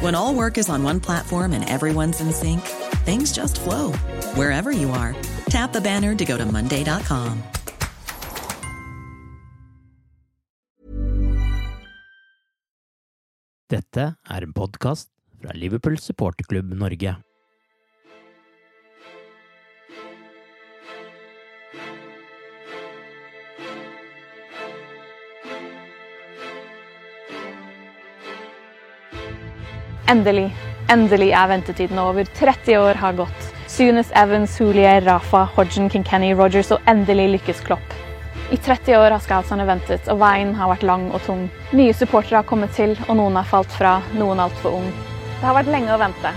When all work is on one platform and everyone's in sync, things just flow wherever you are. Tap the banner to go to Monday.com. Dette er en podkast fra Liverpool supporterklubb Norge. Endelig. Endelig er ventetiden over. 30 år har gått. Sunes, Evans, Hulier, Rafa, Hodgen, Kinkenny, Rogers og endelig lykkes Klopp. I 30 år har scoutsene ventet, og veien har vært lang og tung. Nye supportere har kommet til, og noen har falt fra, noen altfor ung. Det har vært lenge å vente.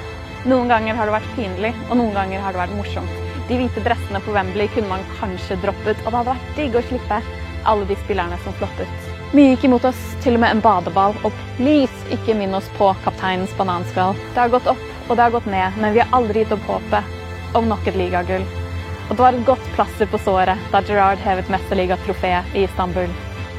Noen ganger har det vært pinlig, og noen ganger har det vært morsomt. De hvite dressene på Wembley kunne man kanskje droppet, og det hadde vært digg å slippe alle de spillerne som floppet. Mye gikk imot oss, til og med en badeball. Og please, ikke minn oss på kapteinens bananskall. Det har gått opp, og det har gått ned, men vi har aldri gitt opp håpet om nok et ligagull. Og det var et godt plaster på såret da Gerard hevet mesterligatrofeet i Istanbul.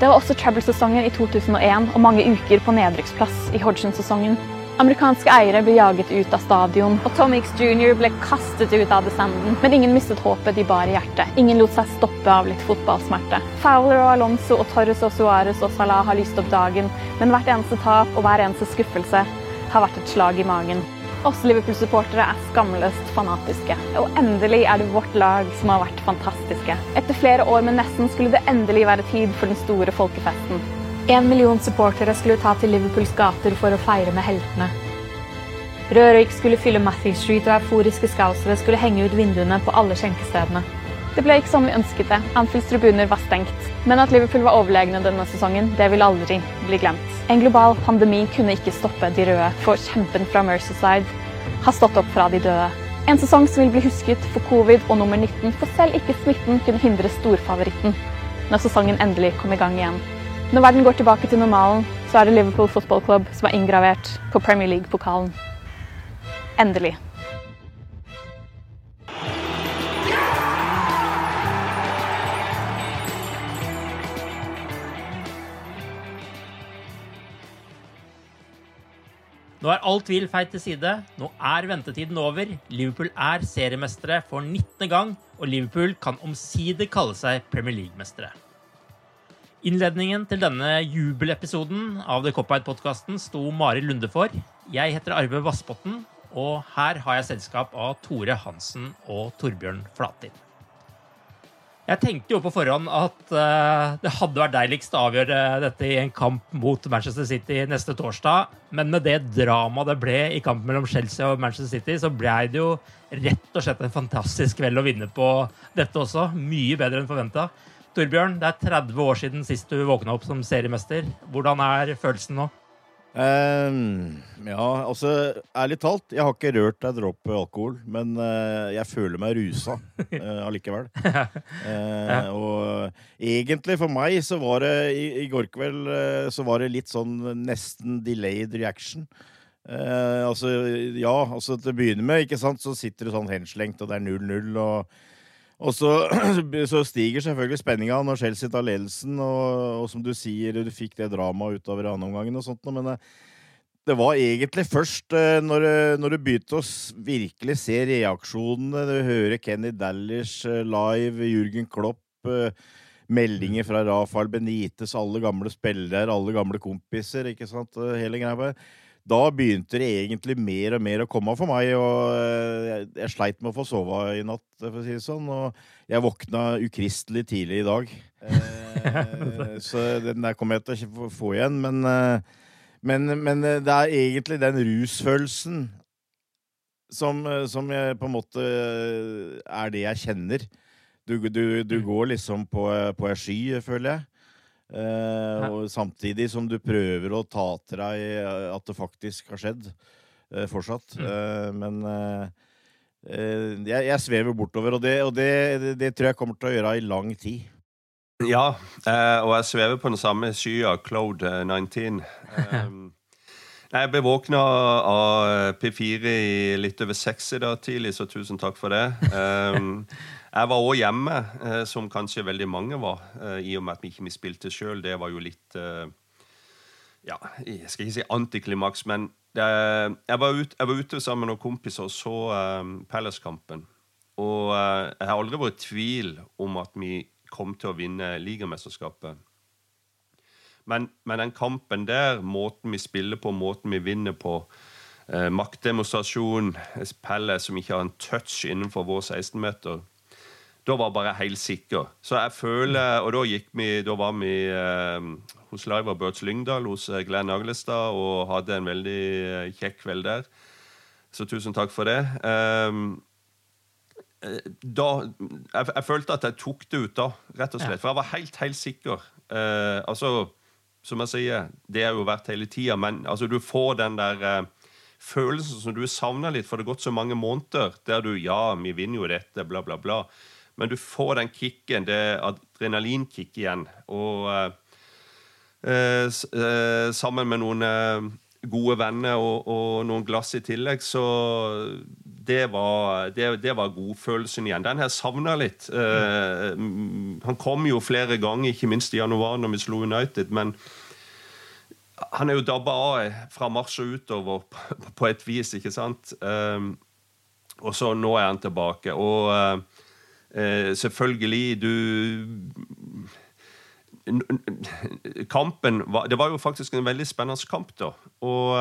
Det var også treble-sesongen i 2001 og mange uker på nedrykksplass i Hodgson-sesongen. Amerikanske eiere ble jaget ut av stadion, og Tom Hicks jr. ble kastet ut av desenden. Men ingen mistet håpet de bar i hjertet. Ingen lot seg stoppe av litt fotballsmerte. Fowler og Alonso og Torres og Suárez og Salah har lyst opp dagen, men hvert eneste tap og hver eneste skuffelse har vært et slag i magen. Oss Liverpool-supportere er skamløst fanatiske. Og endelig er det vårt lag som har vært fantastiske. Etter flere år med nesten skulle det endelig være tid for den store folkefesten. En million supportere skulle ta til Liverpools gater for å feire med heltene. Rørøyk skulle fylle Matthew Street, og euforiske scousere skulle henge ut vinduene på alle skjenkestedene. Det ble ikke som vi ønsket det. Anfields tribuner var stengt. Men at Liverpool var overlegne denne sesongen, det vil aldri bli glemt. En global pandemi kunne ikke stoppe de røde, for kjempen fra Mercyside har stått opp fra de døde. En sesong som vil bli husket for covid og nummer 19, for selv ikke smitten kunne hindre storfavoritten når sesongen endelig kom i gang igjen. Når verden går tilbake til normalen, så er det Liverpool Football Club som er inngravert på Premier League-pokalen. Endelig. Nå er all tvil feil til side. Nå er ventetiden over. Liverpool er seriemestere for 19. gang, og Liverpool kan omsider kalle seg Premier League-mestere. Innledningen til denne jubelepisoden av The Cop-Out-podkasten sto Mari Lunde for. Jeg heter Arve Vassbotten, og her har jeg selskap av Tore Hansen og Torbjørn Flatin. Jeg tenkte jo på forhånd at uh, det hadde vært deiligst å avgjøre dette i en kamp mot Manchester City neste torsdag, men med det dramaet det ble i kampen mellom Chelsea og Manchester City, så ble det jo rett og slett en fantastisk kveld å vinne på dette også. Mye bedre enn forventa. Torbjørn, det er 30 år siden sist du våkna opp som seriemester. Hvordan er følelsen nå? Um, ja, altså ærlig talt, jeg har ikke rørt ei dråpe alkohol, men uh, jeg føler meg rusa uh, allikevel. uh, og egentlig for meg så var det i, i går kveld så var det litt sånn nesten delayed reaction. Eh, altså, ja, altså til å begynne med, ikke sant, så sitter du sånn henslengt, og det er 0-0, og, og så, så, stiger selvfølgelig spenninga når Chelsea tar ledelsen, og, og, som du sier, du fikk det dramaet utover andre omgangen og sånt, men eh, det var egentlig først uh, når, når, du begynte å virkelig se reaksjonene, du hører Kenny Dallish live, Jürgen Klopp, meldinger fra Rafael Benitez, alle gamle spillere, alle gamle kompiser, ikke sant, hele greia. Da begynte det egentlig mer og mer å komme for meg, og jeg, jeg sleit med å få sove i natt, for å si det sånn. Og jeg våkna ukristelig tidlig i dag. så den der kommer jeg til å få igjen, men men, men, eh, det er egentlig den rusfølelsen som, eh, som jeg på en måte eh, er det jeg kjenner. Du, du, du mm. går liksom på, på ei sky, føler jeg. Eh, og samtidig som du prøver å ta til deg at det faktisk har skjedd. Eh, fortsatt. Mm. Eh, men jeg, jeg, svever bortover, og, det, og det, det, det tror jeg kommer til å gjøre i lang tid. Ja, eh, og jeg svever på den samme skya, Cloud 19. Um, jeg ble våkna av P4 i litt over seks i dag tidlig, så tusen takk for det. Um, jeg var òg hjemme, eh, som kanskje veldig mange var, eh, i og med at vi ikke spilte sjøl. Det var jo litt Ja, jeg skal ikke si antiklimaks, men det, jeg, var ut, jeg, var ute sammen med noen kompiser og så um, Palace-kampen. Og jeg har aldri vært i tvil om at vi kom til å vinne ligamesterskapet. Men, men, den kampen der, måten vi spiller på, måten vi vinner på, eh, maktdemonstrasjon, Pelle som ikke har en touch innenfor vår 16-meter Da var jeg bare helt sikker. Så jeg føler Og da, gikk vi, da var vi eh, hos Laiva Birds Lyngdal hos eh, Glenn Aglestad og hadde en veldig eh, kjekk kveld der. Så tusen takk for det. Um, da jeg, jeg, følte at jeg tok det ut da, rett og slett. For jeg var helt, helt sikker. Uh, altså, som jeg sier, det har jo vært hele tida, men altså, du får den der uh, følelsen som du savner litt, for det har gått så mange måneder der du Ja, vi vinner jo dette, bla, bla, bla. Men du får den kicken, det adrenalinkick igjen. Og eh, eh, sammen med noen eh, gode venner og, og, noen glass i tillegg, så det var, det, det var godfølelsen igjen. Den her savna litt. Uh, han kom jo flere ganger, ikke minst i januar når vi slo United, men han er jo dabba av fra mars og utover på et vis, ikke sant? Uh, og så nå er han tilbake. Og uh, selvfølgelig, du kampen var, Det var jo faktisk en veldig spennende kamp, da. Og,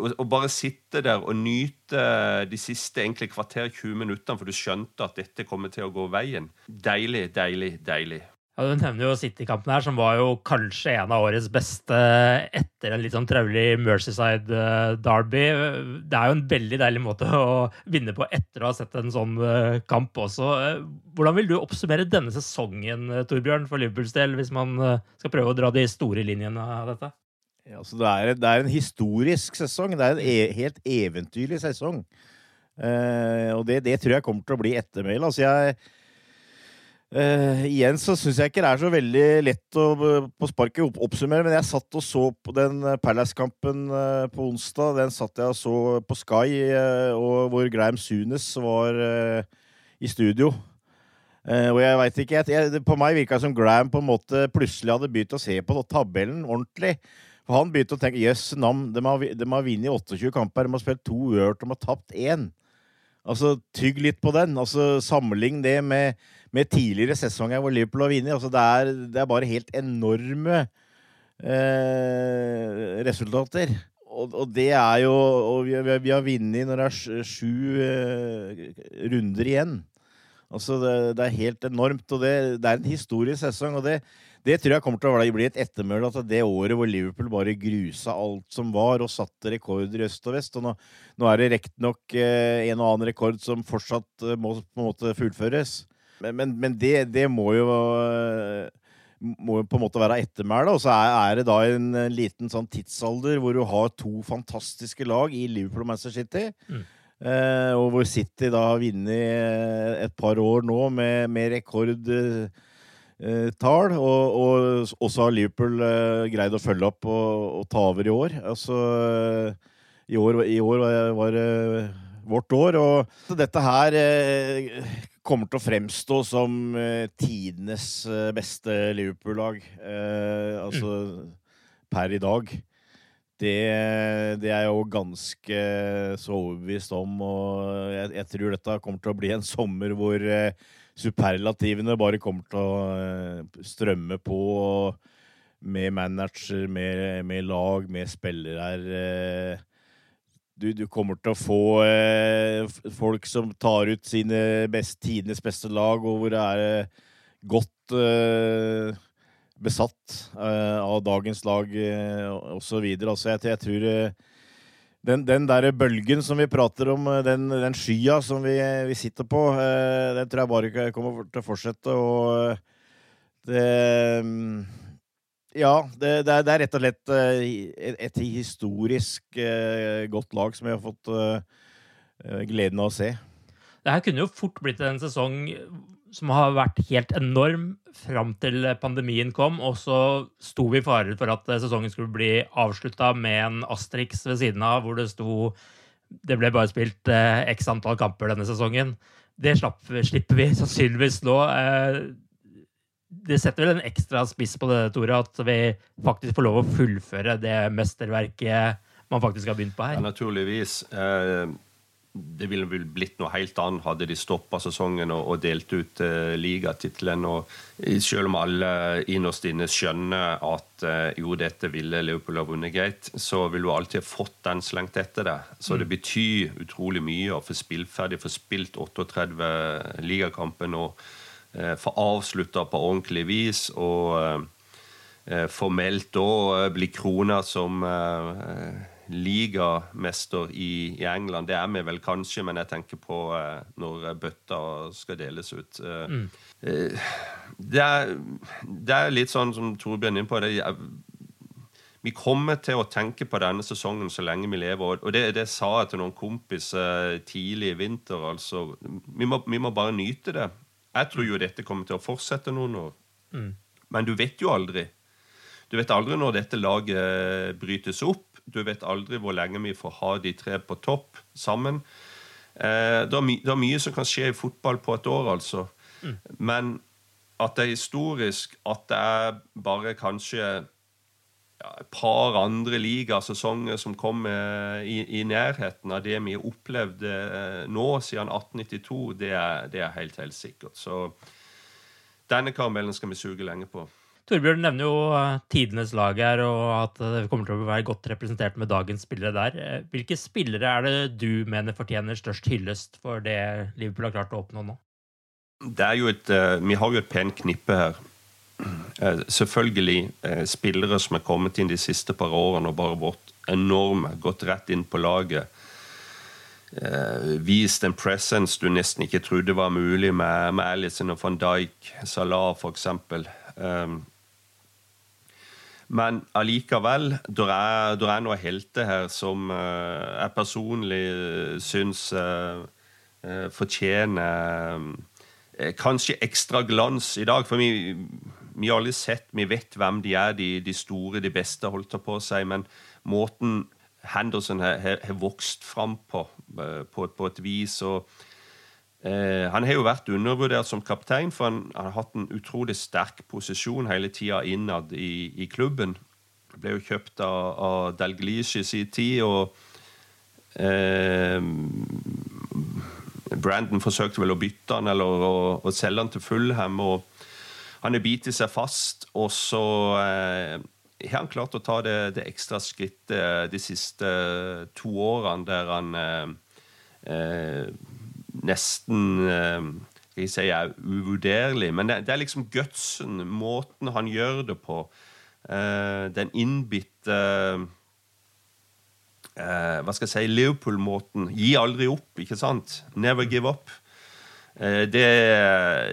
å og bare sitte der og nyte de siste egentlig kvarter 20 minuttene, for du skjønte at dette kommer til å gå veien. Deilig, deilig, deilig. Ja, Du nevner jo City-kampen her, som var jo kanskje en av årets beste etter en litt sånn traulig Mercyside-derby. Det er jo en veldig deilig måte å vinne på etter å ha sett en sånn eh, kamp også. Hvordan vil du oppsummere denne sesongen Torbjørn, for Liverpools del, hvis man eh, skal prøve å dra de store linjene av dette? Ja, altså det, er, det, er, en historisk sesong. Det er en e helt eventyrlig sesong. Eh, og det, det, tror jeg kommer til å bli ettermælet. Altså Uh, igjen så syns jeg ikke det er så veldig lett å på sparket opp, oppsummere, men jeg satt og så på den eh, Palace-kampen uh, på onsdag. Den satt jeg og så på Sky, uh, og hvor Graham Sunes var i studio. og jeg veit ikke jeg, jeg, På meg virka det som Graham på en måte plutselig hadde begynt å se på tabellen ordentlig. For han begynte å tenke jøss, yes, nam, de har, de har vunnet 28 kamper, de har spilt to uavgjort, de har tapt én. Altså, tygg litt på den. Altså, Sammenlign det med med tidligere sesonger hvor Liverpool har vunnet. Altså det, er, det, er, bare helt enorme eh, resultater. Og, og, det er jo Og vi, vi har vunnet når det er sju eh, runder igjen. Altså det, det, er helt enormt. Og det, det, er en historisk sesong. Og det, det tror jeg kommer til å bli et ettermøl. Altså det året hvor Liverpool bare grusa alt som var, og satte rekorder i øst og vest. Og nå, nå er det riktignok eh, en og annen rekord som fortsatt eh, må på en måte fullføres. Men, men, men det, det, må jo må jo på en måte være ettermælet. Og så er, er, det da en liten sånn tidsalder hvor du har to fantastiske lag i Liverpool og Manchester City. Mm. Eh, og hvor City da har vunnet et par år nå med, med rekord Eh, og, og så har Liverpool eh, greid å følge opp og, og, ta over i år. Altså, i år, i år var det vårt år. Og dette her eh, kommer til å fremstå som eh, tidenes eh, beste Liverpool-lag. Eh, altså per i dag. Det, det, er jeg jo ganske så overbevist om, og jeg, jeg, tror dette kommer til å bli en sommer hvor eh, superlativene bare kommer til å eh, strømme på. Med manager, med, med lag, med spillere her du, du, kommer til å få eh, folk som tar ut sine best, tidenes beste lag, og hvor det er eh, godt eh, besatt eh, av dagens lag eh, osv. Altså, jeg, jeg tror eh, den, den der bølgen som vi prater om, eh, den, den skya som vi, vi sitter på, den tror jeg bare kommer til å fortsette. Og det ja, det, det, er, det, er, rett og slett et, et, historisk godt lag som vi har fått gleden av å se. Det her kunne jo fort blitt en sesong som har vært helt enorm fram til pandemien kom, og så sto vi i fare for at sesongen skulle bli avslutta med en Asterix ved siden av, hvor det sto det ble bare spilt x antall kamper denne sesongen. Det slapp, slipper vi sannsynligvis nå det setter vel en ekstra spiss på det, Tore, at vi faktisk får lov å fullføre det mesterverket man faktisk har begynt på her. Ja, naturligvis. Eh, det ville vel blitt noe helt annet hadde de stoppa sesongen og, delt ut uh, ligatittelen. Og selv om alle innerst inne skjønner at uh, jo, dette ville Liverpool ha vunnet greit, så vil du alltid ha fått den slengt etter det. Så mm. det betyr utrolig mye å få spillferdig, få spilt 38 ligakampen og uh, få avslutta på ordentlig vis og uh, formelt da bli krona som ligamester i, i, England. Det er vi vel kanskje, men jeg tenker på når bøtta skal deles ut. Mm. Det, er, det, er, litt sånn som Torbjørn er inne på. Det, vi kommer til å tenke på denne sesongen så lenge vi lever. Og det, det sa jeg til noen kompiser tidlig i vinter. altså. Vi må, vi må bare nyte det. Jeg tror jo dette kommer til å fortsette noen år. Mm. Men du vet jo aldri. Du vet aldri når dette laget brytes opp. Du vet aldri hvor lenge vi får ha de tre på topp sammen. Eh, det, er det, er mye som kan skje i fotball på et år, altså. Mm. Men at det er historisk, at det er bare kanskje ja, et par andre ligasesonger som kommer i, i, nærheten av det vi har opplevd eh, nå siden 1892, det er, det er helt, helt sikkert. Så denne karamellen skal vi suge lenge på. Torbjørn nevner jo eh, tidenes lag her, og at det kommer til å være godt representert med dagens spillere der. Eh, hvilke spillere er det du mener fortjener størst hyllest for det Liverpool har klart å oppnå nå? Et, Vi har jo et pent knippe her. Eh, selvfølgelig eh, spillere som er kommet inn de siste par årene og bare vært enorme, gått rett inn på laget. Eh, vist en presence du nesten ikke trodde var mulig med, med Alison og van Dijk, Salah f.eks. Um, men allikevel, det er, er noen helter her som uh, jeg personlig syns uh, uh, fortjener kanskje ekstra glans i dag. For vi, vi har aldri sett, vi vet hvem de er, de, de store, de beste, holdt på å si, men måten Henderson har, vokst fram på, eh, på, på et vis og eh, Han har jo vært undervurdert som kaptein, for han, han har hatt en utrolig sterk posisjon hele tida innad i, i, klubben. Ble jo kjøpt av, av Dalglish i sin tid, og eh, Brandon forsøkte vel å bytte han eller å, å selge han til Fulham. og han har bitt seg fast, og så eh, har han klart å ta det, det, ekstra skrittet de siste to årene, der han eh, eh nesten eh, skal jeg si er uvurderlig. Men det, det, er liksom gutsen, måten han gjør det på. Uh, den innbitte Hva skal jeg si Liverpool-måten. Gi aldri opp, ikke sant? Never give up. Eh, det,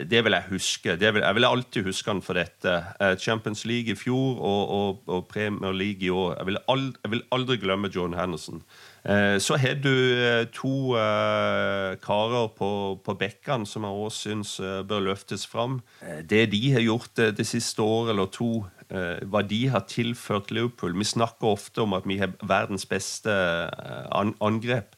det, vil jeg huske. Vil, jeg vil alltid huske han for dette. Eh, Champions League i fjor og, og, og Premier League i år. Jeg vil, aldri, jeg vil aldri glemme John Henderson. Eh, så har du to karer på, på bekkene som jeg også syns bør løftes fram. Det de har gjort det, det siste året eller to, hva de har tilført Liverpool Vi snakker ofte om at vi har verdens beste angrep.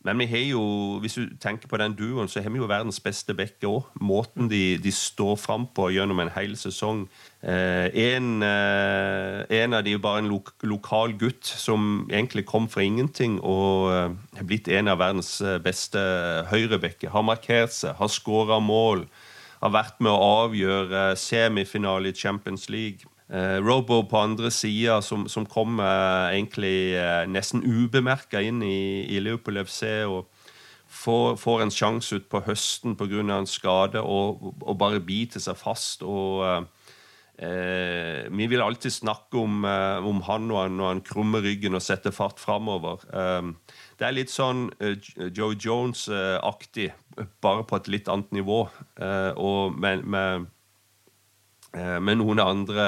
Men vi har jo, hvis du tenker på den duoen, så har vi jo verdens beste bekke òg. Måten de, de, står fram på gjennom en hel sesong. Eh, en, eh, en, av de er bare en lo lokal gutt som egentlig kom fra ingenting og eh, har blitt en av verdens eh, beste høyrebacker. Har markert seg, har skåra mål, har vært med å avgjøre semifinale i Champions League. Uh, Robo på andre sida, som, som kommer uh, egentlig uh, nesten ubemerka inn i, i, Liverpool FC. og får, får en sjanse ut på høsten pga. en skade og, og, bare biter seg fast. og Vi vil alltid snakke om, om han når han, når han krummer ryggen og setter fart framover. det er litt sånn Joe Jones-aktig, bare på et litt annet nivå. og med, med Eh, med noen andre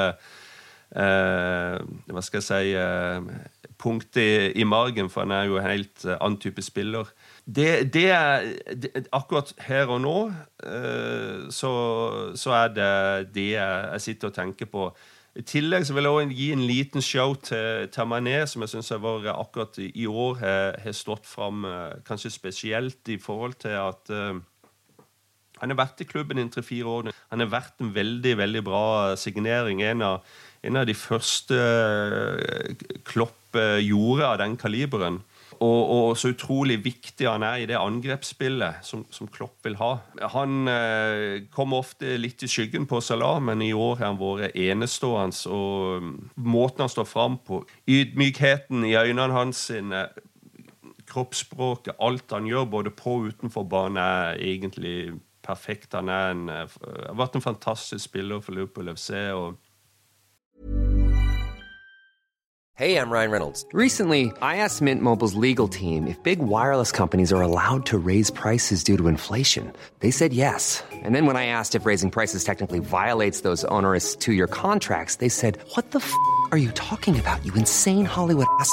eh, Hva skal jeg si eh, punkt i, i, margen, for han er jo en helt annen type spiller. Det, det er det, Akkurat her og nå så, så, er det det jeg sitter og tenker på. I tillegg så vil jeg også gi en liten show til, til Mané, som jeg syns akkurat i år har stått fram kanskje spesielt i forhold til at han har vært i klubben i tre-fire år. Han har vært en veldig veldig bra signering. En av, en av de første eh, Klopp eh, gjorde av den kaliberen. Og, og, så utrolig viktig han er i det angrepsspillet som, som Klopp vil ha. Han eh, kommer ofte litt i skyggen på Salah, men i år har han vært enestående. Og mm, måten han står fram på, ydmykheten i øynene hans sine, kroppsspråket, alt han gjør, både på og utenfor bane, er egentlig perfekt. Han er en, eh, har vært en fantastisk spiller for Liverpool FC. og Hey, I'm Ryan Reynolds. Recently, I asked Mint Mobile's legal team if big wireless companies are allowed to raise prices due to inflation. They said yes. And then when I asked if raising prices technically violates those onerous two-year contracts, they said, "What the f*** are you talking about? You insane Hollywood ass."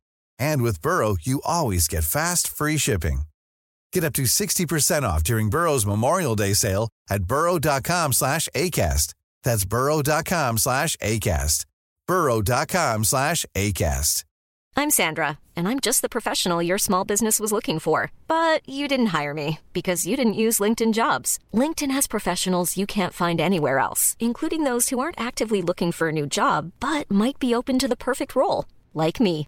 And with Burrow, you always get fast, free shipping. Get up to 60% off during Burrow's Memorial Day sale at burrow.com slash ACAST. That's burrow.com slash ACAST. burrow.com slash ACAST. I'm Sandra, and I'm just the professional your small business was looking for. But you didn't hire me because you didn't use LinkedIn Jobs. LinkedIn has professionals you can't find anywhere else, including those who aren't actively looking for a new job, but might be open to the perfect role, like me.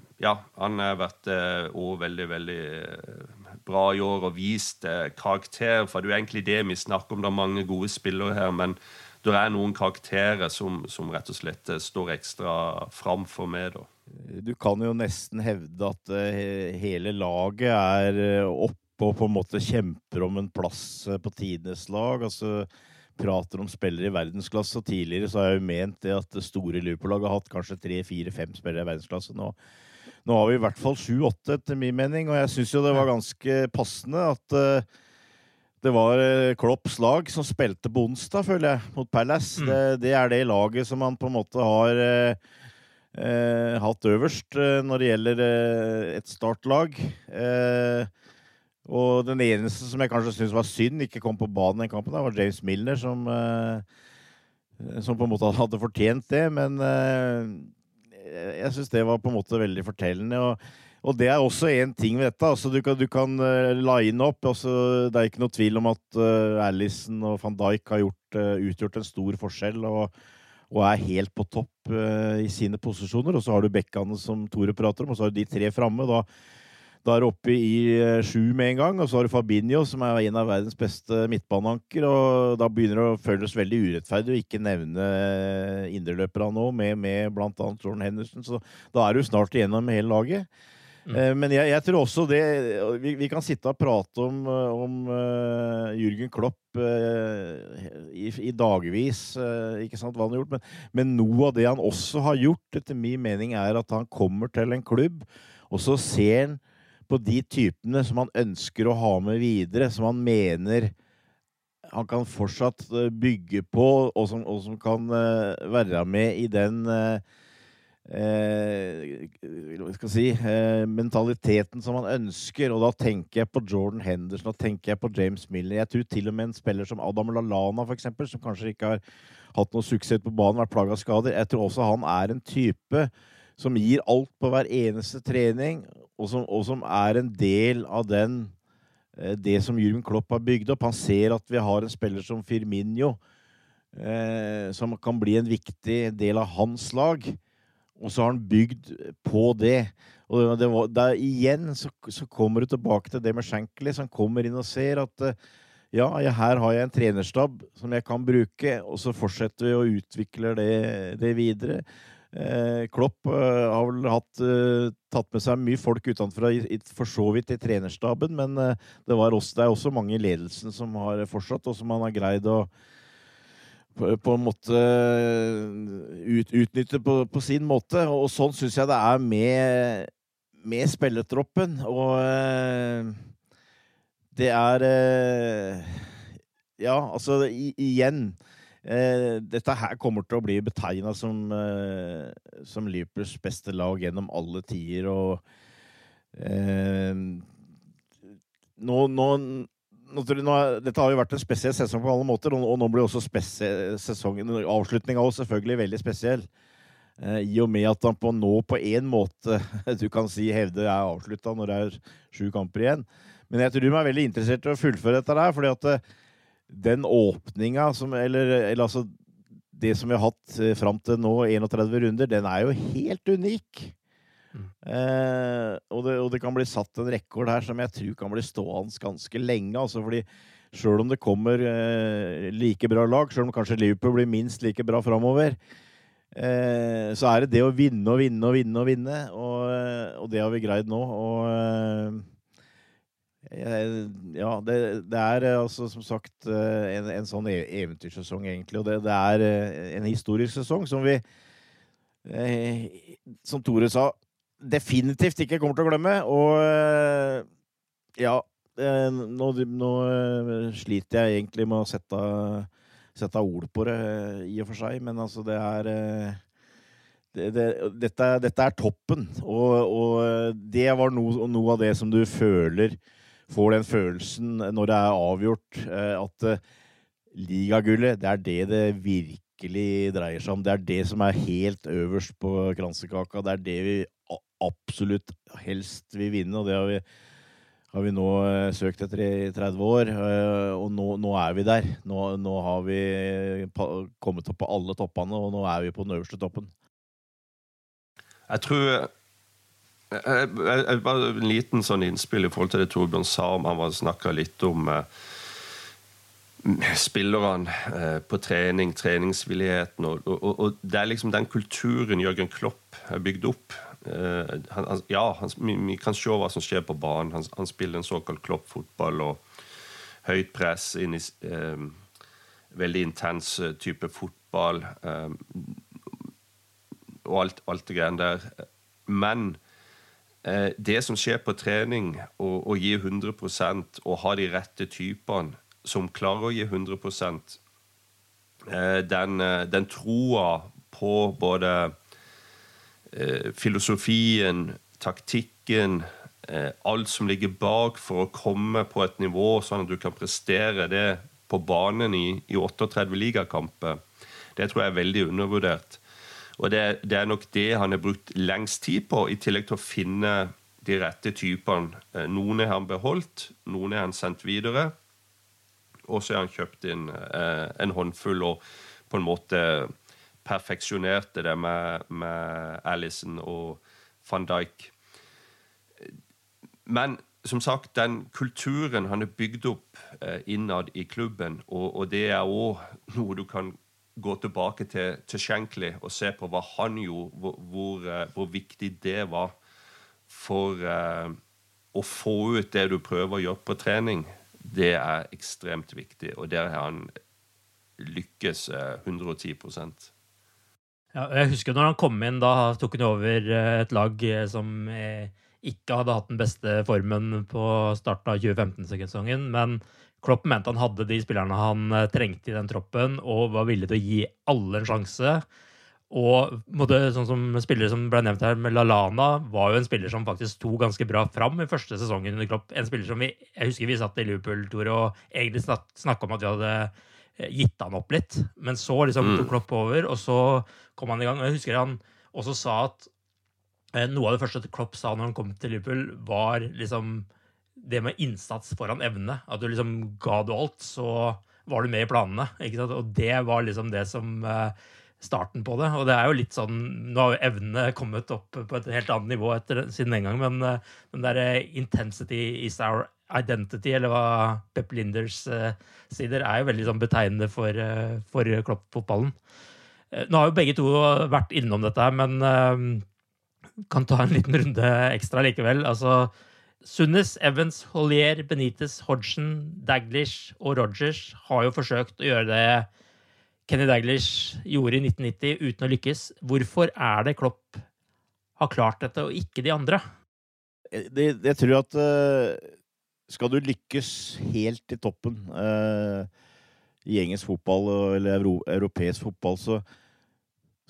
Ja, han har vært òg veldig, veldig eh, bra i år og vist eh, karakter. For det er jo egentlig det vi snakker om. Det er mange gode spillere her, men det er noen karakterer som, som rett og slett står ekstra fram for meg. da. Du kan jo nesten hevde at hele laget er oppe og på en måte kjemper om en plass på tidenes lag. altså prater om spillere i verdensklasse. Tidligere så har jeg jo ment det at det store Liverpool-laget har hatt kanskje tre, fire, fem spillere i verdensklasse. Nå, nå har vi i hvert fall sju-åtte, etter min mening. Og jeg syns jo det var ganske passende at uh, det var uh, Klopps lag som spilte på onsdag, føler jeg, mot Palace. Mm. Det, det, er det laget som han på en måte har uh, hatt øverst når det gjelder et startlag. Uh, og den eneste som jeg kanskje syns var synd ikke kom på banen den kampen, var James Milner, som, uh, som på en måte hadde fortjent det. Men uh, jeg syns det var på en måte veldig fortellende. Og, og det er også én ting ved dette. Altså, du kan, du kan uh, line opp. Altså, det er ikke noe tvil om at uh, Alison og van Dijk har gjort, utgjort en stor forskjell. og og er helt på topp i sine posisjoner. Og så har du bekkene som Tore prater om, og så har du de tre framme. Da da er du oppe i eh, sju med en gang. Og så har du Fabinho, som er en av verdens beste midtbaneanker. Og da begynner det å føles veldig urettferdig å ikke nevne indreløperne nå, med, med bl.a. Jordan Henderson. Så da er du snart igjennom hele laget. Mm. Eh, men jeg, jeg, tror også det vi, vi, kan sitte og prate om, om uh, Jürgen Klopp uh, i, i dagevis, uh, ikke sant, hva han har gjort. Men, men, noe av det han også har gjort, etter min mening, er at han kommer til en klubb, og så ser han på de typene som han ønsker å ha med videre, som han mener han kan fortsatt eh, bygge på, og som, og som kan uh, være med i den uh, uh, si, mentaliteten som han ønsker. Og da tenker jeg på Jordan Henderson, da tenker jeg på James Miller. Jeg tror til og med en spiller som Adam Lallana, f.eks., som kanskje ikke har hatt noe suksess på banen, vært plaga av skader. Jeg tror også han er en type som gir alt på hver eneste trening, og som, og som er en del av den eh, det som Jürgen Klopp har bygd opp. Han ser at vi har en spiller som Firminio, eh, som kan bli en viktig del av hans lag. Og så har han bygd på det. Og det var, der, igjen så, så, kommer du tilbake til det med Shankly, som kommer inn og ser at eh, ja, her har jeg en trenerstab som jeg kan bruke, og så fortsetter vi å utvikle det, det videre. Eh, Klopp eh, har vel hatt, eh, tatt med seg mye folk utenfra, for så vidt i trenerstaben, men det, også, det, er også mange i ledelsen som har fortsatt, og som han har greid å på, en måte ut, utnytte på, på, sin måte. Og, sånn syns jeg det er med, med spillertroppen. Og det er Ja, altså, igjen dette her kommer til å bli betegna som, eh, som Liverpools beste lag gjennom alle tider, og eh, nå, nå, nå, Dette har jo vært en spesiell sesong på alle måter, og, nå blir også sesongen Avslutninga selvfølgelig veldig spesiell. Eh, I og med at han på nå på én måte du kan si hevde er avslutta når det er sju kamper igjen. Men jeg tror de er veldig interessert i å fullføre dette der, fordi at eh, den åpninga som Eller, eller altså Det som vi har hatt eh, fram til nå, 31 runder, den er jo helt unik. Mm. Eh, og, det, og, det, kan bli satt en rekord her som jeg tror kan bli stående ganske lenge. altså fordi Sjøl om det kommer eh, like bra lag, sjøl om kanskje Liverpool blir minst like bra framover, eh, så er det det å vinne og vinne og vinne og vinne. Og, eh, og det har vi greid nå. Og eh, ja, det, det, er eh, altså som sagt eh, en, en sånn e-, eventyrsesong, egentlig. Og det, det, er eh, en historisk sesong som vi, som Tore sa, definitivt ikke kommer til å glemme. Og ja, nå, nå sliter jeg egentlig med å sette, sette ord på det, i og for seg, men altså, det er det, det, dette, dette, er toppen, og, og det var noe, noe, av det som du føler får den følelsen når det er avgjort, eh, at eh, ligagullet, det er det det virkelig dreier seg om. Det er det som er helt øverst på kransekaka. Det er det vi absolutt helst vil vinne, og det har vi, har vi nå eh, søkt etter i 30 år. Og nå, nå er vi der. Nå, nå har vi kommet opp på alle toppene, og nå er vi på den øverste toppen. Jeg tror jeg, jeg, jeg, Bare en liten sånn innspill i forhold til det Torbjørn sa om Han snakka litt om eh, spillerne eh, på trening, treningsvilligheten. Og, og, og, det er liksom den kulturen Jørgen Klopp har bygd opp. Eh, han, han, ja, han, vi, vi kan se hva som skjer på banen. Han, han spiller en såkalt Klopp-fotball og høyt press inn i eh, veldig intens eh, type fotball. Eh, og alt, alt det greiene der. Men eh, det som skjer på trening, å gi 100% og ha de rette typene som klarer å gi 100 eh, den, eh, den troa på både eh, filosofien, taktikken, eh, alt som ligger bak for å komme på et nivå sånn at du kan prestere det på banen i, i 38 ligakamper, det tror jeg er veldig undervurdert. Og det, det, er nok det han har brukt lengst tid på, i tillegg til å finne de rette typene. Eh, noen har han beholdt, noen har han sendt videre. Og så har han kjøpt inn eh, en håndfull og på en måte perfeksjonerte det med, med Alison og van Dijk. Men som sagt, den kulturen han har bygd opp eh, innad i klubben, og, og det er òg noe du kan gå tilbake til, til Shankly og se på hva han gjorde, hvor, hvor, eh, hvor viktig det var for uh, å få ut det du prøver å gjøre på trening. Det er ekstremt viktig, og der har han lykkes uh, 110% ja, Jeg husker når han kom inn, da tok han over et lag som ikke hadde hatt den beste formen på starten av 2015-sesongen, men Klopp mente han hadde de spillerne han trengte i den troppen, og var villig til å gi alle en sjanse. Og måtte, sånn som spillere som ble nevnt her, med Lalana, var jo en spiller som faktisk sto ganske bra fram i første sesongen under Klopp. En spiller som vi, Jeg husker vi satt i Liverpool, Tore, og egentlig snakka om at vi hadde gitt han opp litt. Men så liksom tok Klopp over, og så kom han i gang. Og jeg husker han også sa at noe av det første Klopp sa når han kom til Liverpool, var liksom det med innsats foran evne. At du liksom ga du alt, så var du med i planene. ikke sant? Og det var liksom det som starten på det. Og det er jo litt sånn Nå har jo evnene kommet opp på et helt annet nivå etter, siden den gang, men den derre intensity is our identity, eller hva Pep Linders sier, er jo veldig sånn betegnende for, for Klopp-fotballen. Nå har jo begge to vært innom dette men kan ta en liten runde ekstra likevel. Altså Sunnis, Evans, Hollier, Benitez, Hodgson, Daglish og Rogers har jo forsøkt å gjøre det Kenny Daglish gjorde i 1990 uten å lykkes. Hvorfor er det Klopp har klart dette, og ikke de andre? Det, jeg tror at uh, skal du lykkes helt i toppen uh, i engelsk fotball eller euro, europeisk fotball, så,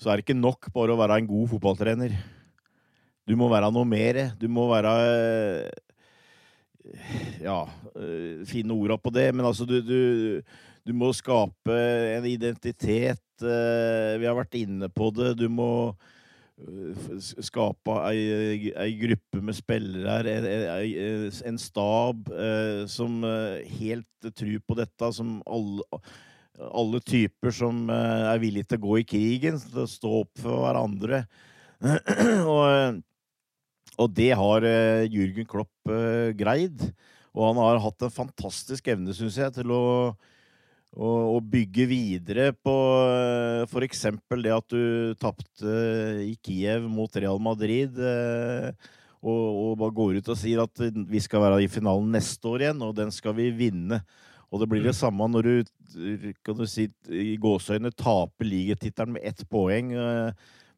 så er det ikke nok bare å være en god fotballtrener. Du må være noe mer. Du må være Ja, finne orda på det, men altså, du, du, du, må skape en identitet. Vi har vært inne på det. Du må skape ei, ei gruppe med spillere, en, en stab som helt tror på dette, som alle alle typer som er villige til å gå i krigen, til å stå opp for hverandre. og og det har uh, Jürgen Klopp uh, greid. Og han har hatt en fantastisk evne, syns jeg, til å, å, å, bygge videre på uh, f.eks. det at du tapte i Kiev mot Real Madrid. Og, og, bare går ut og sier at vi skal være i finalen neste år igjen, og den skal vi vinne. Og det blir det samme når du, kan du si, i gåseøyne taper ligatittelen med ett poeng.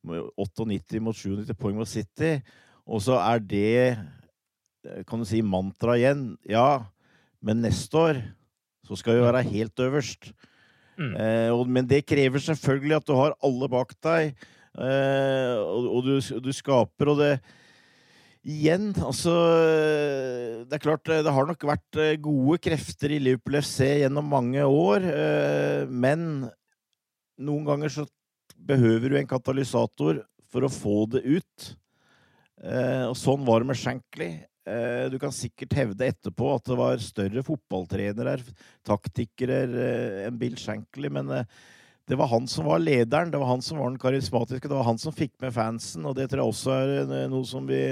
98 mot 97 poeng mot City. Og så er det, kan du si, mantra igjen. Ja, men neste år så skal vi være helt øverst. Mm. Eh, og, men det krever selvfølgelig at du har alle bak deg, eh, og, og du, du, skaper, og det Igjen, altså Det er klart, det har nok vært gode krefter i Liverpool FC gjennom mange år, eh, men noen ganger så behøver du en katalysator for å få det ut. Eh, og sånn var det med Shankly. Eh, du kan sikkert hevde etterpå at det var større fotballtrenere, taktikere eh, enn Bill Shankly, men det var han som var lederen, det var han som var den karismatiske, det var han som fikk med fansen, og det tror jeg også er noe som vi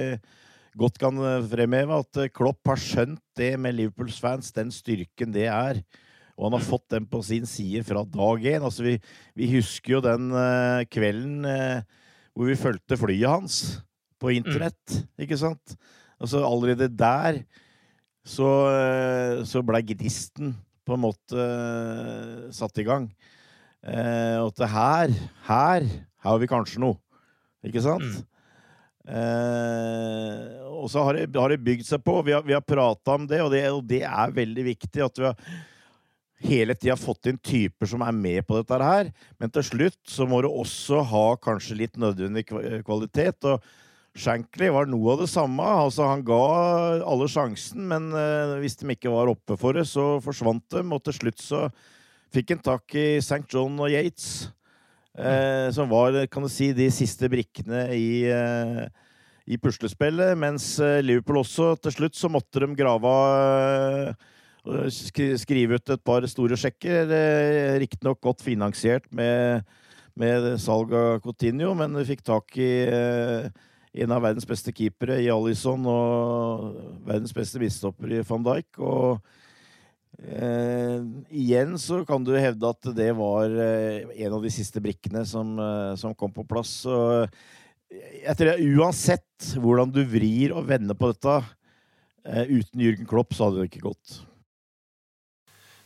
godt kan fremheve, at Klopp har skjønt det med Liverpools fans, den styrken det er. Og han har fått den på sin side fra dag én. Altså, vi, vi husker jo den kvelden hvor vi fulgte flyet hans på internett, ikke sant? Altså allerede der så, eh, så blei gnisten på en måte eh, satt i gang. Eh, og at her, her, her har vi kanskje noe, ikke sant? Eh, og så har det, har det bygd seg på. Vi har, vi har prata om det og, det, og det er veldig viktig at vi har hele tida fått inn typer som er med på dette her. Men til slutt så må du også ha kanskje litt nødvendig kvalitet. Og Shankly var noe av det samme. Altså, han ga alle sjansen, men eh, hvis de ikke var oppe for det, så forsvant de. Og til slutt så fikk han tak i St. John og Yates, eh, som var, kan du si, de siste brikkene i eh, i puslespillet, mens eh, Liverpool også til slutt så måtte de grave eh, skrive ut et par store sjekker. eh, Riktignok godt finansiert med, med salg av Coutinho, men de fikk tak i eh, en av verdens beste keepere i Alison og verdens beste midtstopper i van Dijk. Og eh, igjen så kan du hevde at det var eh, en av de siste brikkene som, eh, som kom på plass. Så jeg tror uansett hvordan du vrir og vender på dette, eh, uten Jürgen Klopp så hadde det ikke gått.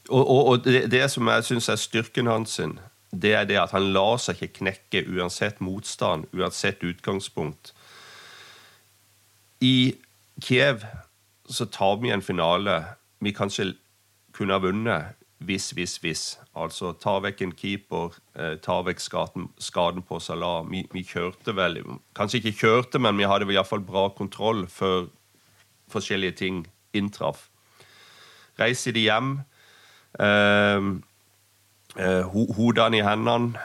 Og, og, og det, det som jeg syns er styrken hans, sin, det er det at han lar seg ikke knekke uansett motstand, uansett utgangspunkt. I Kiev så tar vi en finale vi kanskje kunne ha vunnet hvis, hvis, hvis. Altså ta vekk en keeper, eh, ta vekk skaden, skaden på Salah. Vi, vi kjørte vel Kanskje ikke kjørte, men vi hadde iallfall bra kontroll før forskjellige ting inntraff. Reiser de hjem, eh, eh, hodene i hendene,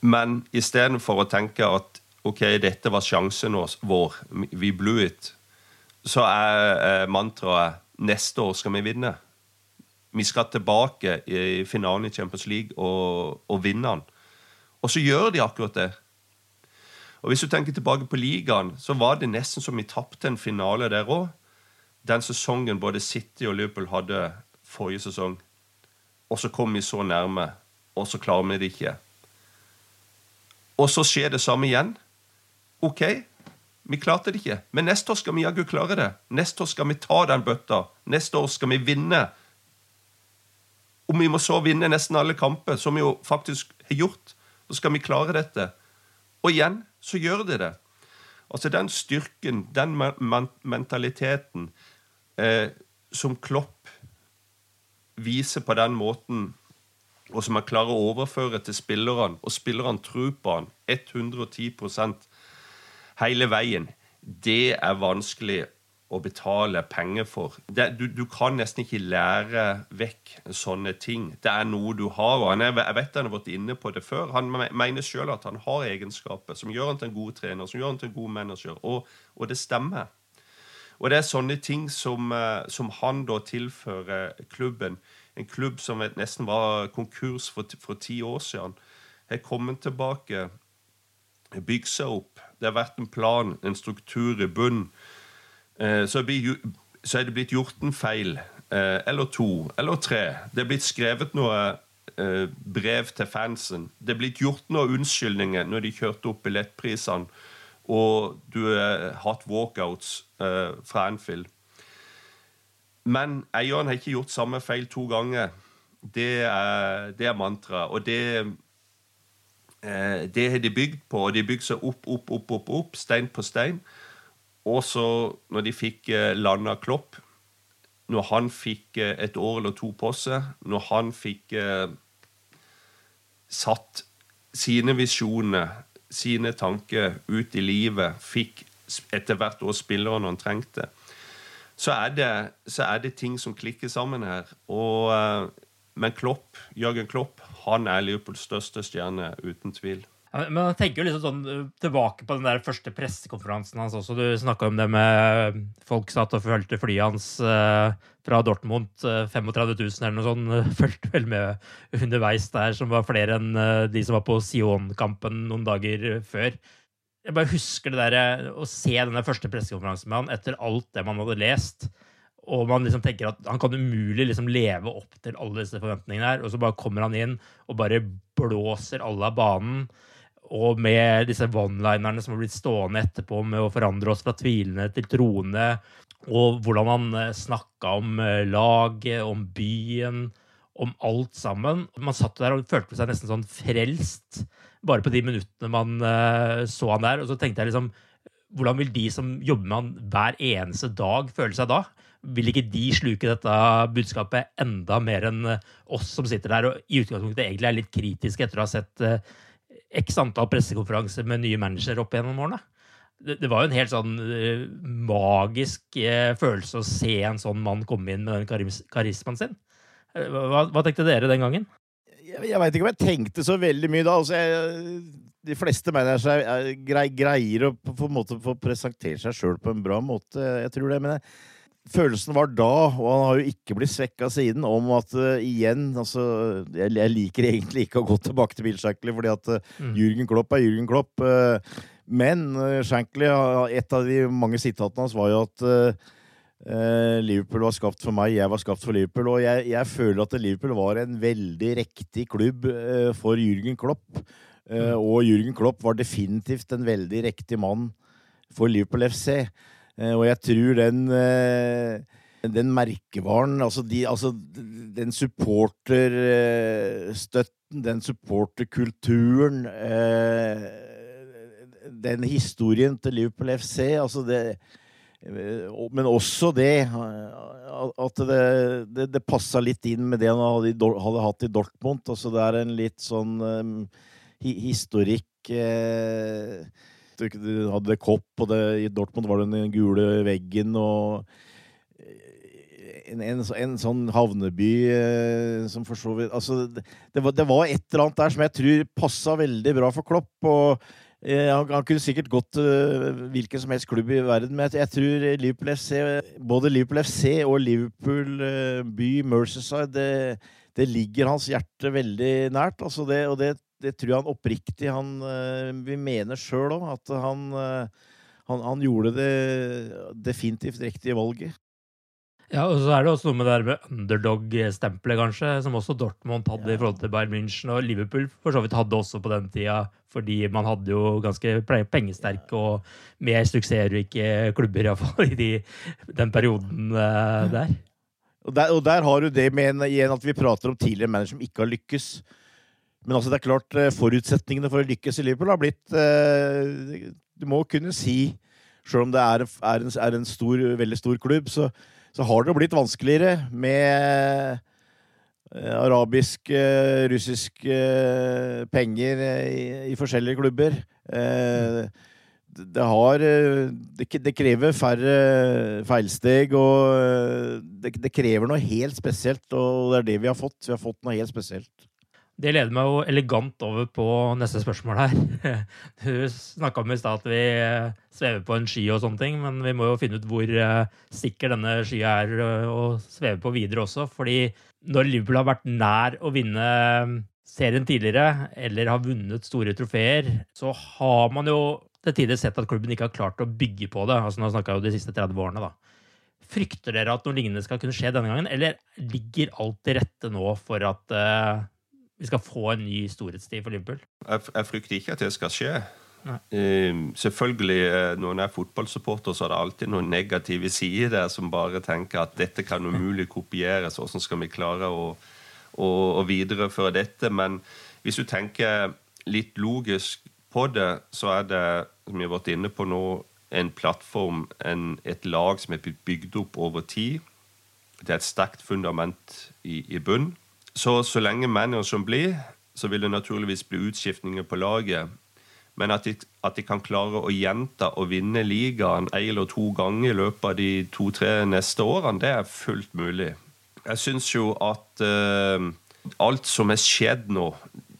men istedenfor å tenke at ok, dette var sjansen vår, vi blew it, så er eh, mantraet neste år skal vi vinne. Vi skal tilbake i finalen i Champions League og, og vinne den. Og så gjør de akkurat det. Og Hvis du tenker tilbake på ligaen, så var det nesten som vi tapte en finale der òg. Den sesongen både City og Liverpool hadde forrige sesong. Og så kom vi så nærme, og så klarer vi det ikke. Og så skjer det samme igjen. OK, vi klarte det ikke, men neste år skal vi jaggu klare det. Neste år skal vi ta den bøtta. Neste år skal vi vinne. Om vi må så vinne nesten alle kamper, som vi jo faktisk har gjort, så skal vi klare dette. Og igjen så gjør de det. Altså den styrken, den men mentaliteten eh, som Klopp viser på den måten, og som han klarer å overføre til spillerne, og spillerne tror på han 110 hele veien, det er vanskelig å betale penger for. Det, du, du, kan nesten ikke lære vekk sånne ting. Det er noe du har. og er, Jeg vet han har vært inne på det før. Han mener sjøl at han har egenskaper som gjør han til en god trener, som gjør han til en god manager. Og, og det stemmer. Og det er sånne ting som, som han da tilfører klubben. En klubb som nesten var konkurs for, for ti år siden, har kommet tilbake, bygd seg opp. Det har vært en plan, en struktur i bunn. Så, så er det blitt gjort en feil, eller to, eller tre. Det er blitt skrevet noe brev til fansen. Det er blitt gjort noen unnskyldninger når de kjørte opp billettprisene, og du har hatt walkouts fra Anfield. Men eieren har ikke gjort samme feil to ganger. Det er, det er mantraet. Og det, det har de bygd på, og de har bygd seg opp, opp, opp, opp, opp, stein på stein. Og så, når de fikk landa Klopp, når han fikk et år eller to på seg, når han fikk eh, satt sine visjoner, sine tanker ut i livet, fikk etter hvert år spillerne han trengte, så er, det, så er det ting som klikker sammen her. Og, eh, men Klopp, Jørgen Klopp han er Liverpools største stjerne, uten tvil. Men jeg tenker jo liksom sånn uh, tilbake på den der første pressekonferansen hans også. Du snakka om det med folk satt og fulgte flyet hans uh, fra Dortmund. Uh, 35 000 eller noe sånt. Fulgte vel med underveis der, som var flere enn de som var på Sion-kampen noen dager før. Jeg bare husker det der, å se denne første pressekonferansen med han etter alt det man hadde lest. Og man liksom tenker at han kan umulig liksom leve opp til alle disse forventningene her. Og så bare kommer han inn og bare blåser alle av banen. Og med disse one-linerne som har blitt stående etterpå med å forandre oss fra tvilende til troende. Og hvordan han snakka om laget, om byen, om alt sammen. Man satt der og følte seg nesten sånn frelst bare på de minuttene man uh, så han der. Og så tenkte jeg liksom Hvordan vil de som jobber med han hver eneste dag, føle seg da? Vil ikke de sluke dette budskapet enda mer enn oss som sitter der og i utgangspunktet egentlig er litt kritiske etter å ha sett uh, x antall pressekonferanser med nye managere opp gjennom årene? Det, var jo en helt sånn uh, magisk uh, følelse å se en sånn mann komme inn med den karis karismaen sin. Hva, hva, tenkte dere den gangen? Jeg, jeg veit ikke om jeg tenkte så veldig mye da. Altså, jeg, de fleste managere grei, greier å på, en måte få presentere seg sjøl på en bra måte. Jeg tror det, men jeg, Følelsen var da, og han har jo ikke blitt svekka siden, om at uh, igjen altså, jeg, jeg, liker egentlig ikke å gå tilbake til Bill Shankly, fordi at uh, mm. Jürgen Klopp er Jürgen Klopp. Uh, men Shankly, et av de mange sitatene hans var jo at Liverpool var skapt for meg, jeg var skapt for Liverpool. Og jeg, jeg føler at Liverpool var en veldig riktig klubb for Jürgen Klopp. Mm. Og Jürgen Klopp var definitivt en veldig riktig mann for Liverpool FC. Og jeg tror den den merkevaren, altså, de, altså den supporterstøtten, den supporterkulturen Den historien til Liverpool FC, altså det Men også det at det, det, det passa litt inn med det han hadde, hadde, hatt i Dortmund. Altså det er en litt sånn um, historikk eh, du hadde det kopp, og det, i Dortmund var det den gule veggen og en, en, en sånn havneby eh, som for så vidt Altså, det var, det var, et eller annet der som jeg tror passa veldig bra for Klopp. og eh, han, han, kunne sikkert gått eh, hvilken som helst klubb i verden, men jeg, jeg tror Liverpool FC, både Liverpool FC og Liverpool uh, by Merceside, det, det, ligger hans hjerte veldig nært. Altså det, og det det tror jeg han oppriktig han uh, Vi mener sjøl òg at han, uh, han, han, gjorde det definitivt riktige valget. Ja, og så er det også noe med det der med underdog-stempelet, kanskje, som også Dortmund hadde ja. i forhold til Bayern München, og Liverpool for så vidt hadde også på den tida, fordi man hadde jo ganske pengesterke og mer suksessrike klubber, iallfall, i de, den perioden uh, der. Og der. Og der har du det med en, igjen at vi prater om tidligere manager som ikke har lykkes. Men altså, det er klart, eh, forutsetningene for å lykkes i Liverpool har blitt eh, Du må kunne si, selv om det er, er, en, er en stor, veldig stor klubb, så, så har det blitt vanskeligere med eh, arabiske, russiske penger i, i forskjellige klubber. Det, har, det, krever færre feilsteg, og det, krever noe helt spesielt. Og det er det vi har fått. Vi har fått noe helt spesielt. Det leder meg jo elegant over på neste spørsmål her. Du snakka om i stad at vi eh, svever på en sky og sånne ting, men vi må jo finne ut hvor eh, sikker denne skya er eh, å sveve på videre også. Fordi når Liverpool har vært nær å vinne serien tidligere, eller har vunnet store trofeer, så har man jo til tider sett at klubben ikke har klart å bygge på det. Altså Nå snakka jo de siste 30 årene, da. Frykter dere at noe lignende skal kunne skje denne gangen, eller ligger alt til rette nå for at vi skal få en ny storhetstid for Liverpool? Jeg, jeg frykter ikke at det skal skje. Um, selvfølgelig, eh, Når en er fotballsupporter, så er det alltid noen negative sider der som bare tenker at dette kan umulig kopieres. Hvordan skal vi klare å, å, å, videreføre dette? Men hvis du tenker litt logisk på det, så er det, som vi har vært inne på nå, en plattform, en, et lag som er bygd opp over tid. Det er et sterkt fundament i, i bunn. Så så lenge manageren blir, så vil det naturligvis bli utskiftninger på laget. Men at de, at de kan klare å gjenta og vinne ligaen én eller to ganger i løpet av de to-tre neste årene, det er fullt mulig. Jeg syns jo at uh, alt som er skjedd nå,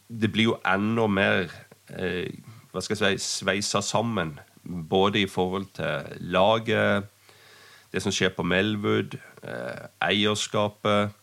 det blir jo enda mer uh, hva skal jeg si, sveisa sammen. Både i forhold til laget, det som skjer på Melwood, uh, eierskapet.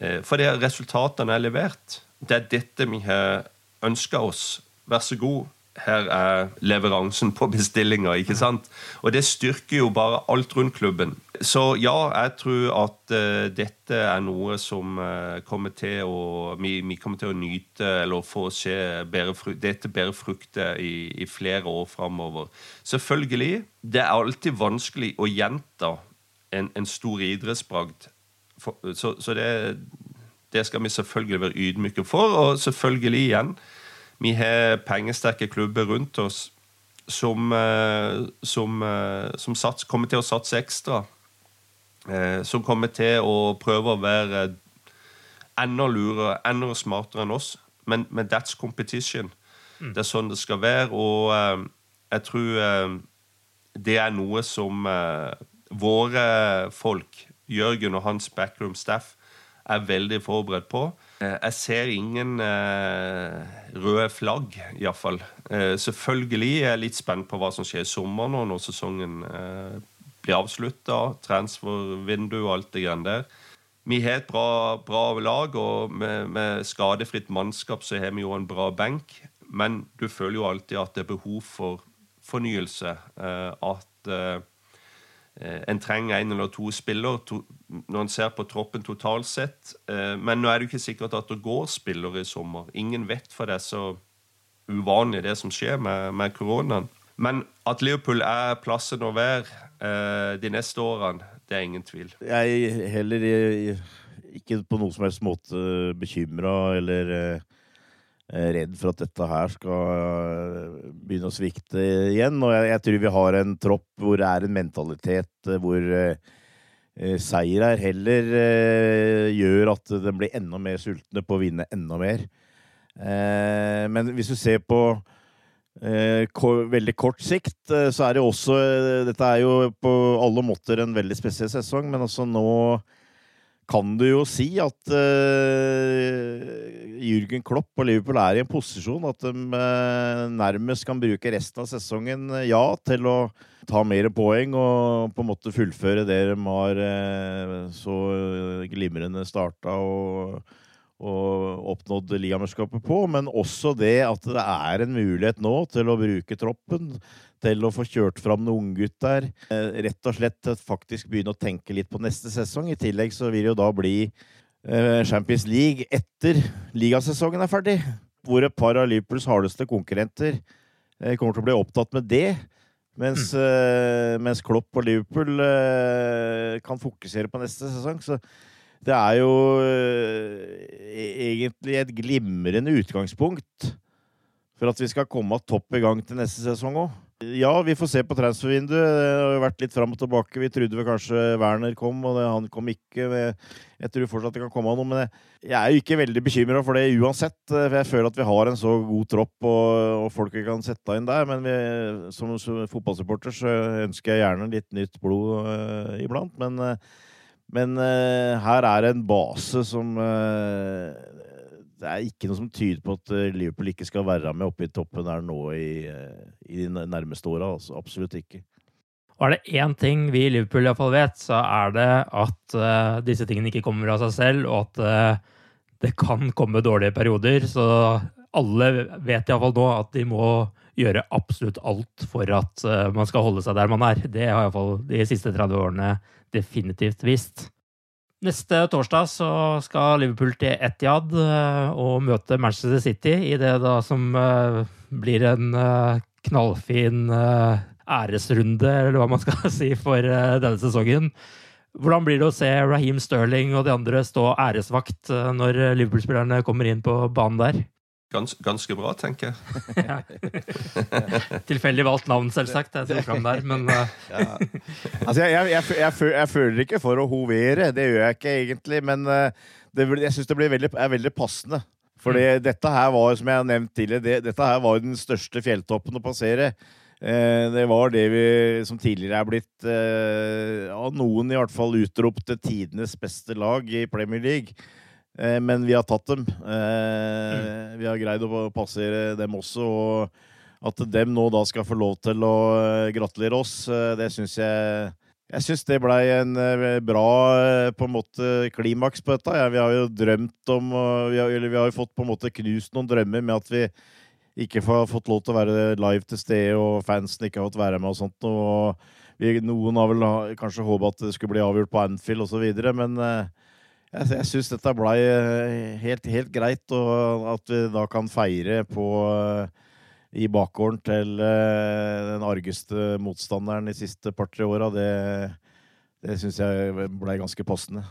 Eh, for det resultatene er levert. Det er dette vi har ønska oss. Vær så god, her er leveransen på bestillinga, ikke sant? Og det styrker jo bare alt rundt klubben. Så ja, jeg tror at uh, dette er noe som uh, kommer til å vi, vi, kommer til å nyte eller få se bedre fru, dette bære frukter i, i, flere år framover. Selvfølgelig. Det er alltid vanskelig å gjenta en, en stor idrettsbragd. For, så, så det, det skal vi selvfølgelig være ydmyke for. Og selvfølgelig igjen vi har pengesterke klubber rundt oss som, eh, som, eh, som sats, kommer til å satse ekstra. Eh, som kommer til å prøve å være enda lurere, enda smartere enn oss. Men, men that's competition. Mm. Det er sånn det skal være. Og jeg tror det er noe som våre folk, Jørgen og hans backroom staff, er veldig forberedt på. Eh, jeg ser ingen eh, røde flagg, iallfall. Eh, selvfølgelig er jeg litt spent på hva som skjer i sommer nå når sesongen eh, blir avslutta. Transfervindu og alt det greiene der. Vi har et bra, bra lag, og med, med, skadefritt mannskap så har vi jo en bra benk. Men du føler jo alltid at det er behov for fornyelse. at Eh, en trenger en eller to spillere når en ser på troppen totalt sett. Eh, men nå er det jo ikke sikkert at det går spillere i sommer. Ingen vet for det er så uvanlig, det som skjer med, med koronaen. Men at Liverpool er plassen å være eh, de neste årene, det er ingen tvil. Jeg heller ikke på noen som helst måte bekymra eller Eh, redd for at dette her skal eh, begynne å svikte igjen. Og jeg, jeg tror vi har en tropp hvor det er en mentalitet eh, hvor eh, seier her heller eh, gjør at de blir enda mer sultne på å vinne enda mer. Eh, men hvis du ser på veldig kort sikt, så er det også Dette er jo på alle måter en veldig spesiell sesong, men altså nå kan du jo si at uh, Jürgen Klopp og Liverpool er i en posisjon at de uh, nærmest kan bruke resten av sesongen, uh, ja, til å ta mer poeng og på en måte fullføre det de har så glimrende starta og, og oppnådd ligamesterskapet på, men også det at det er en mulighet nå til å bruke troppen til å få kjørt fram noen unggutter. Eh, rett og slett faktisk begynne å tenke litt på neste sesong. I tillegg så vil det jo da bli eh, Champions League etter ligasesongen er ferdig. Hvor et par av Liverpools hardeste konkurrenter eh, kommer til å bli opptatt med det. Mens, mm. mens Klopp og Liverpool kan fokusere på neste sesong. Så det er jo egentlig et glimrende utgangspunkt for at vi skal komme topp i gang til neste sesong òg. Ja, vi får se på transfervinduet. Det har jo vært litt fram og tilbake. Vi trodde vel kanskje Werner kom, og han kom ikke. Jeg tror fortsatt det kan komme noe, men jeg er jo ikke veldig bekymra for det uansett. For jeg føler at vi har en så god tropp og, folk vi kan sette inn der. Men vi, som, fotballsupporter så ønsker jeg gjerne litt nytt blod uh, iblant. Men, men uh, her er en base som det er ikke noe som tyder på at eh, Liverpool ikke skal være med oppe i toppen her nå i, i de nærmeste åra. Altså, absolutt ikke. Og er det én ting vi i Liverpool iallfall vet, så er det at uh, disse tingene ikke kommer av seg selv, og at uh, det kan komme dårlige perioder. Så alle vet iallfall nå at de må gjøre absolutt alt for at uh, man skal holde seg der man er. Det har iallfall de siste 30 årene definitivt vist. Neste torsdag så skal Liverpool til Etiad eh, og møte Manchester City i det da som eh, blir en eh, knallfin æresrunde, eller hva man skal si, for denne sesongen. Hvordan blir det å se Raheem Sterling og de andre stå æresvakt når Liverpool-spillerne kommer inn på banen der? Gans, ganske bra, tenker jeg. ja. Tilfeldig valgt navn, selvsagt. Jeg tror fram der, men uh... ja. Altså, jeg, jeg, jeg, jeg, føler ikke for å hovere, det gjør jeg ikke egentlig. Men uh, det, jeg syns det veldig, er veldig passende. For mm. dette her var, som jeg har nevnt tidligere, det, dette her var den største fjelltoppen å passere. Uh, det var det vi, som tidligere er blitt av noen i hvert fall utropt til tidenes beste lag i Premier League. Eh, men vi har tatt dem. Eh, Vi har greid å passere dem også. Og at dem nå da skal få lov til å eh, gratulere oss, eh, det syns jeg jeg syns det blei en bra på en måte klimaks på dette. Ja, vi har jo drømt om vi har, eller vi har jo fått på en måte knust noen drømmer med at vi ikke har fått lov til å være live til stede, og fansen ikke har fått være med og sånt. Og vi, noen har vel kanskje håpa at det skulle bli avgjort på Anfield osv., men eh, jeg, jeg syns dette blei eh, helt, helt greit, og at vi da kan feire på eh, i bakgården til eh, den argeste motstanderen de siste par-tre åra, det, det syns jeg blei ganske passende.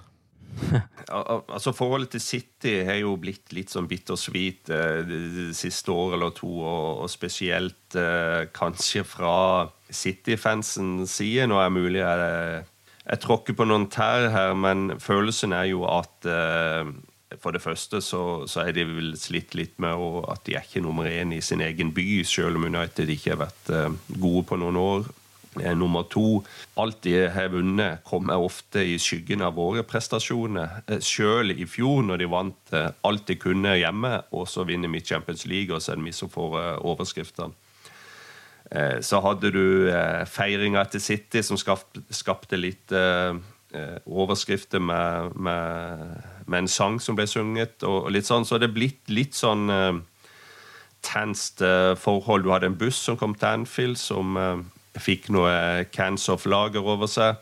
Al- al- Altså Forholdet til City har jo blitt litt sånn bittersweet eh, det siste året eller to, og, og spesielt eh, kanskje fra City-fansens side. Nå er det mulig jeg, jeg tråkker på noen tær her, men følelsen er jo at eh, for det første så, så er de vel slitt litt med å- at de er ikke nummer én i sin egen by, selv om United ikke har vært eh, gode på noen år. Eh, Nummer to, alt de har vunnet, kommer ofte i skyggen av våre prestasjoner. Eh, Selv i fjor, når de vant eh, alt de kunne hjemme, og så vinner vi Champions League, og så er det vi som får eh, overskriftene. Eh, Så hadde du eh, feiringa til City, som skapte, litt eh, overskrifter med, med, med en sang som ble sunget, og, litt sånn. Så det er blitt litt sånn eh, tenst forhold. Du hadde en buss som kom til Anfield, som fikk noe cans of lager over seg.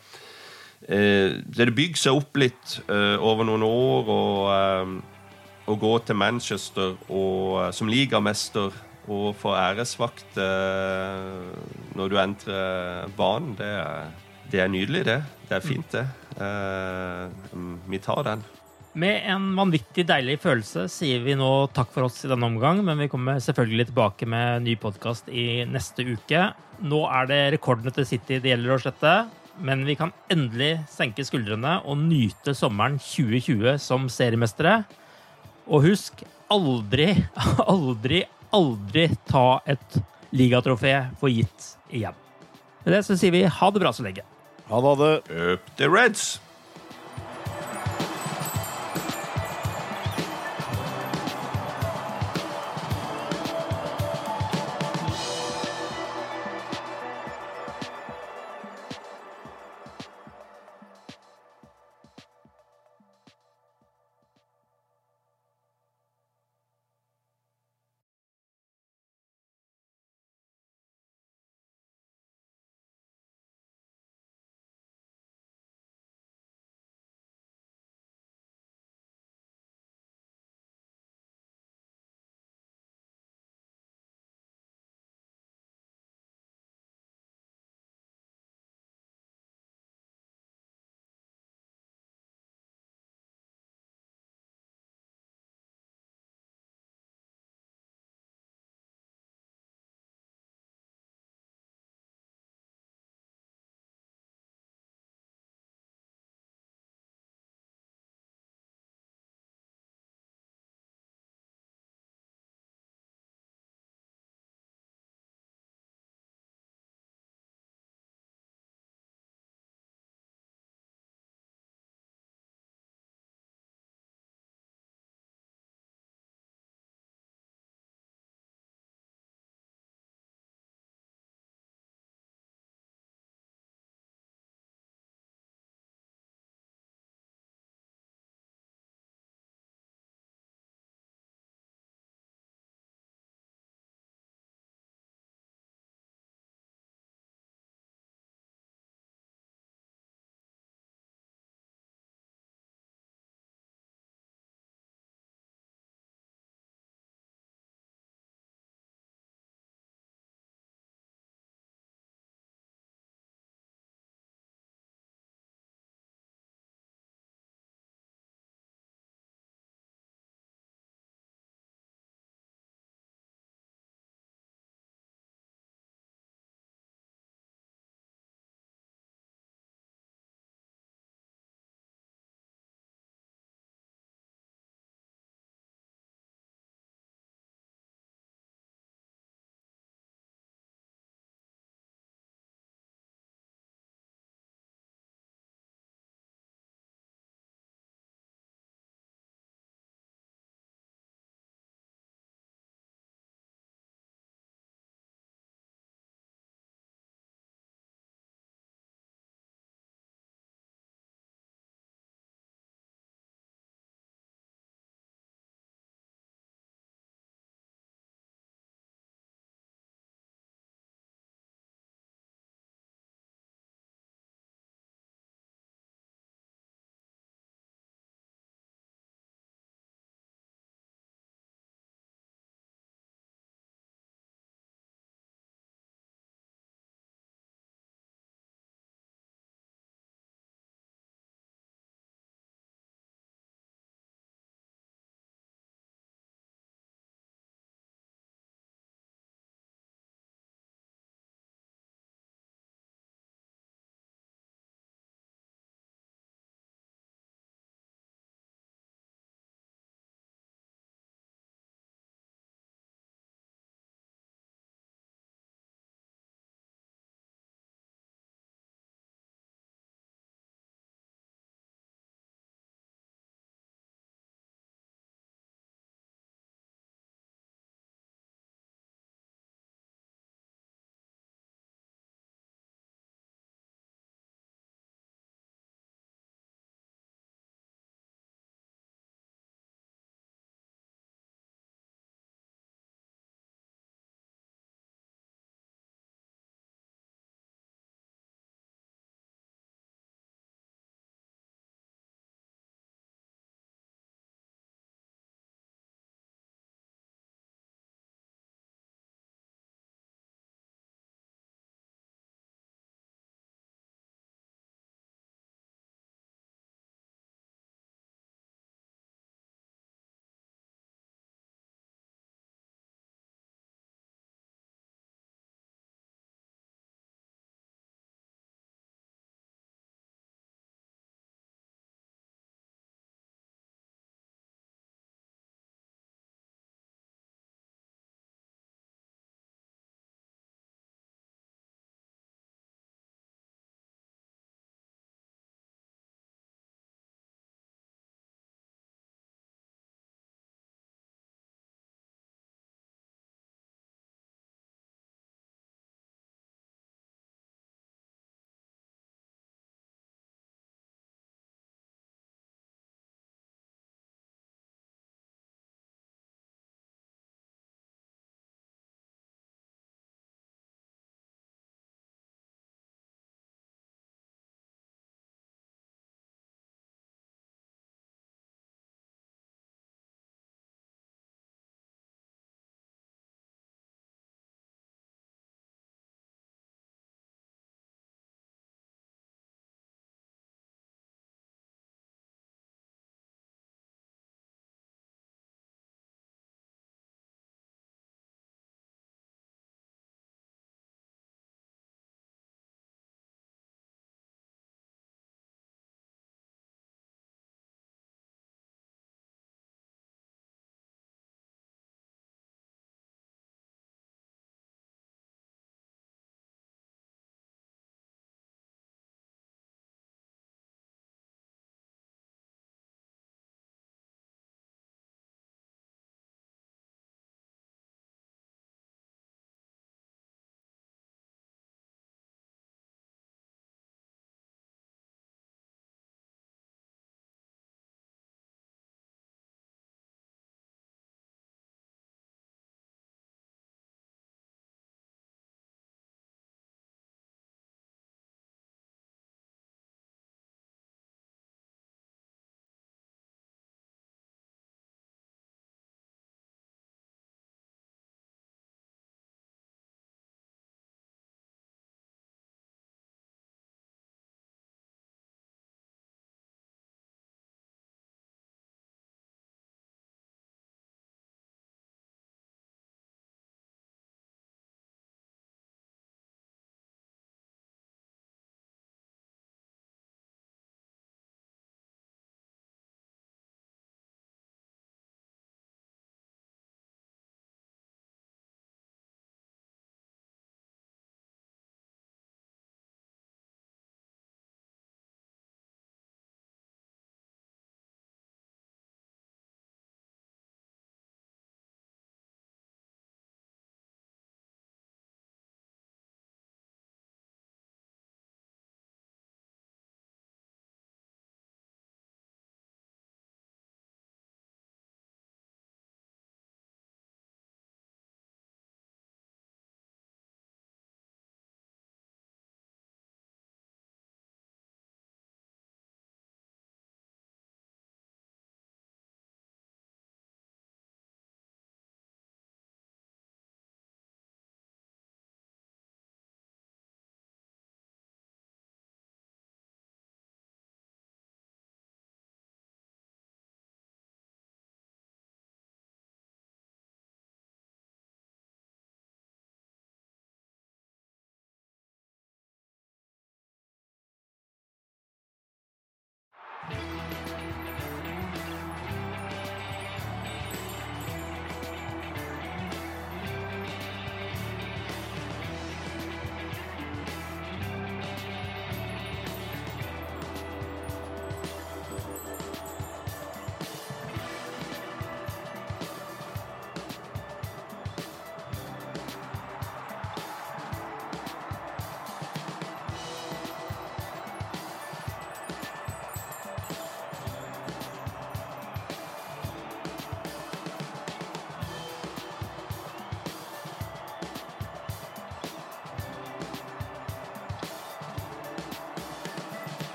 Det bygde seg opp litt over noen år, og å gå til Manchester og, som ligamester og få æresvakt eh, når du entrer banen, det er, det er nydelig, det. Det er fint, det. Eh, vi tar den. Med en vanvittig deilig følelse sier vi nå takk for oss i denne omgang, men vi kommer selvfølgelig tilbake med ny podkast i neste uke. Nå er det rekordene til City det gjelder å slette, men vi kan endelig senke skuldrene og nyte sommeren 2020 som seriemestere. Og husk, aldri, aldri, aldri ta et ligatrofé for gitt igjen. Med det så sier vi ha det bra så lenge. Ha det. Up the Reds!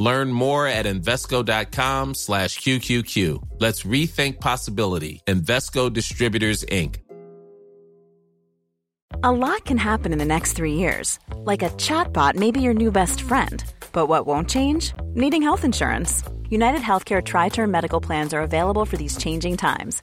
Learn more at Invesco.com slash QQQ. Let's rethink possibility. Invesco Distributors, Inc. A lot can happen in the next three years. Like a chatbot may be your new best friend. But what won't change? Needing health insurance. United Healthcare Tri Term Medical Plans are available for these changing times.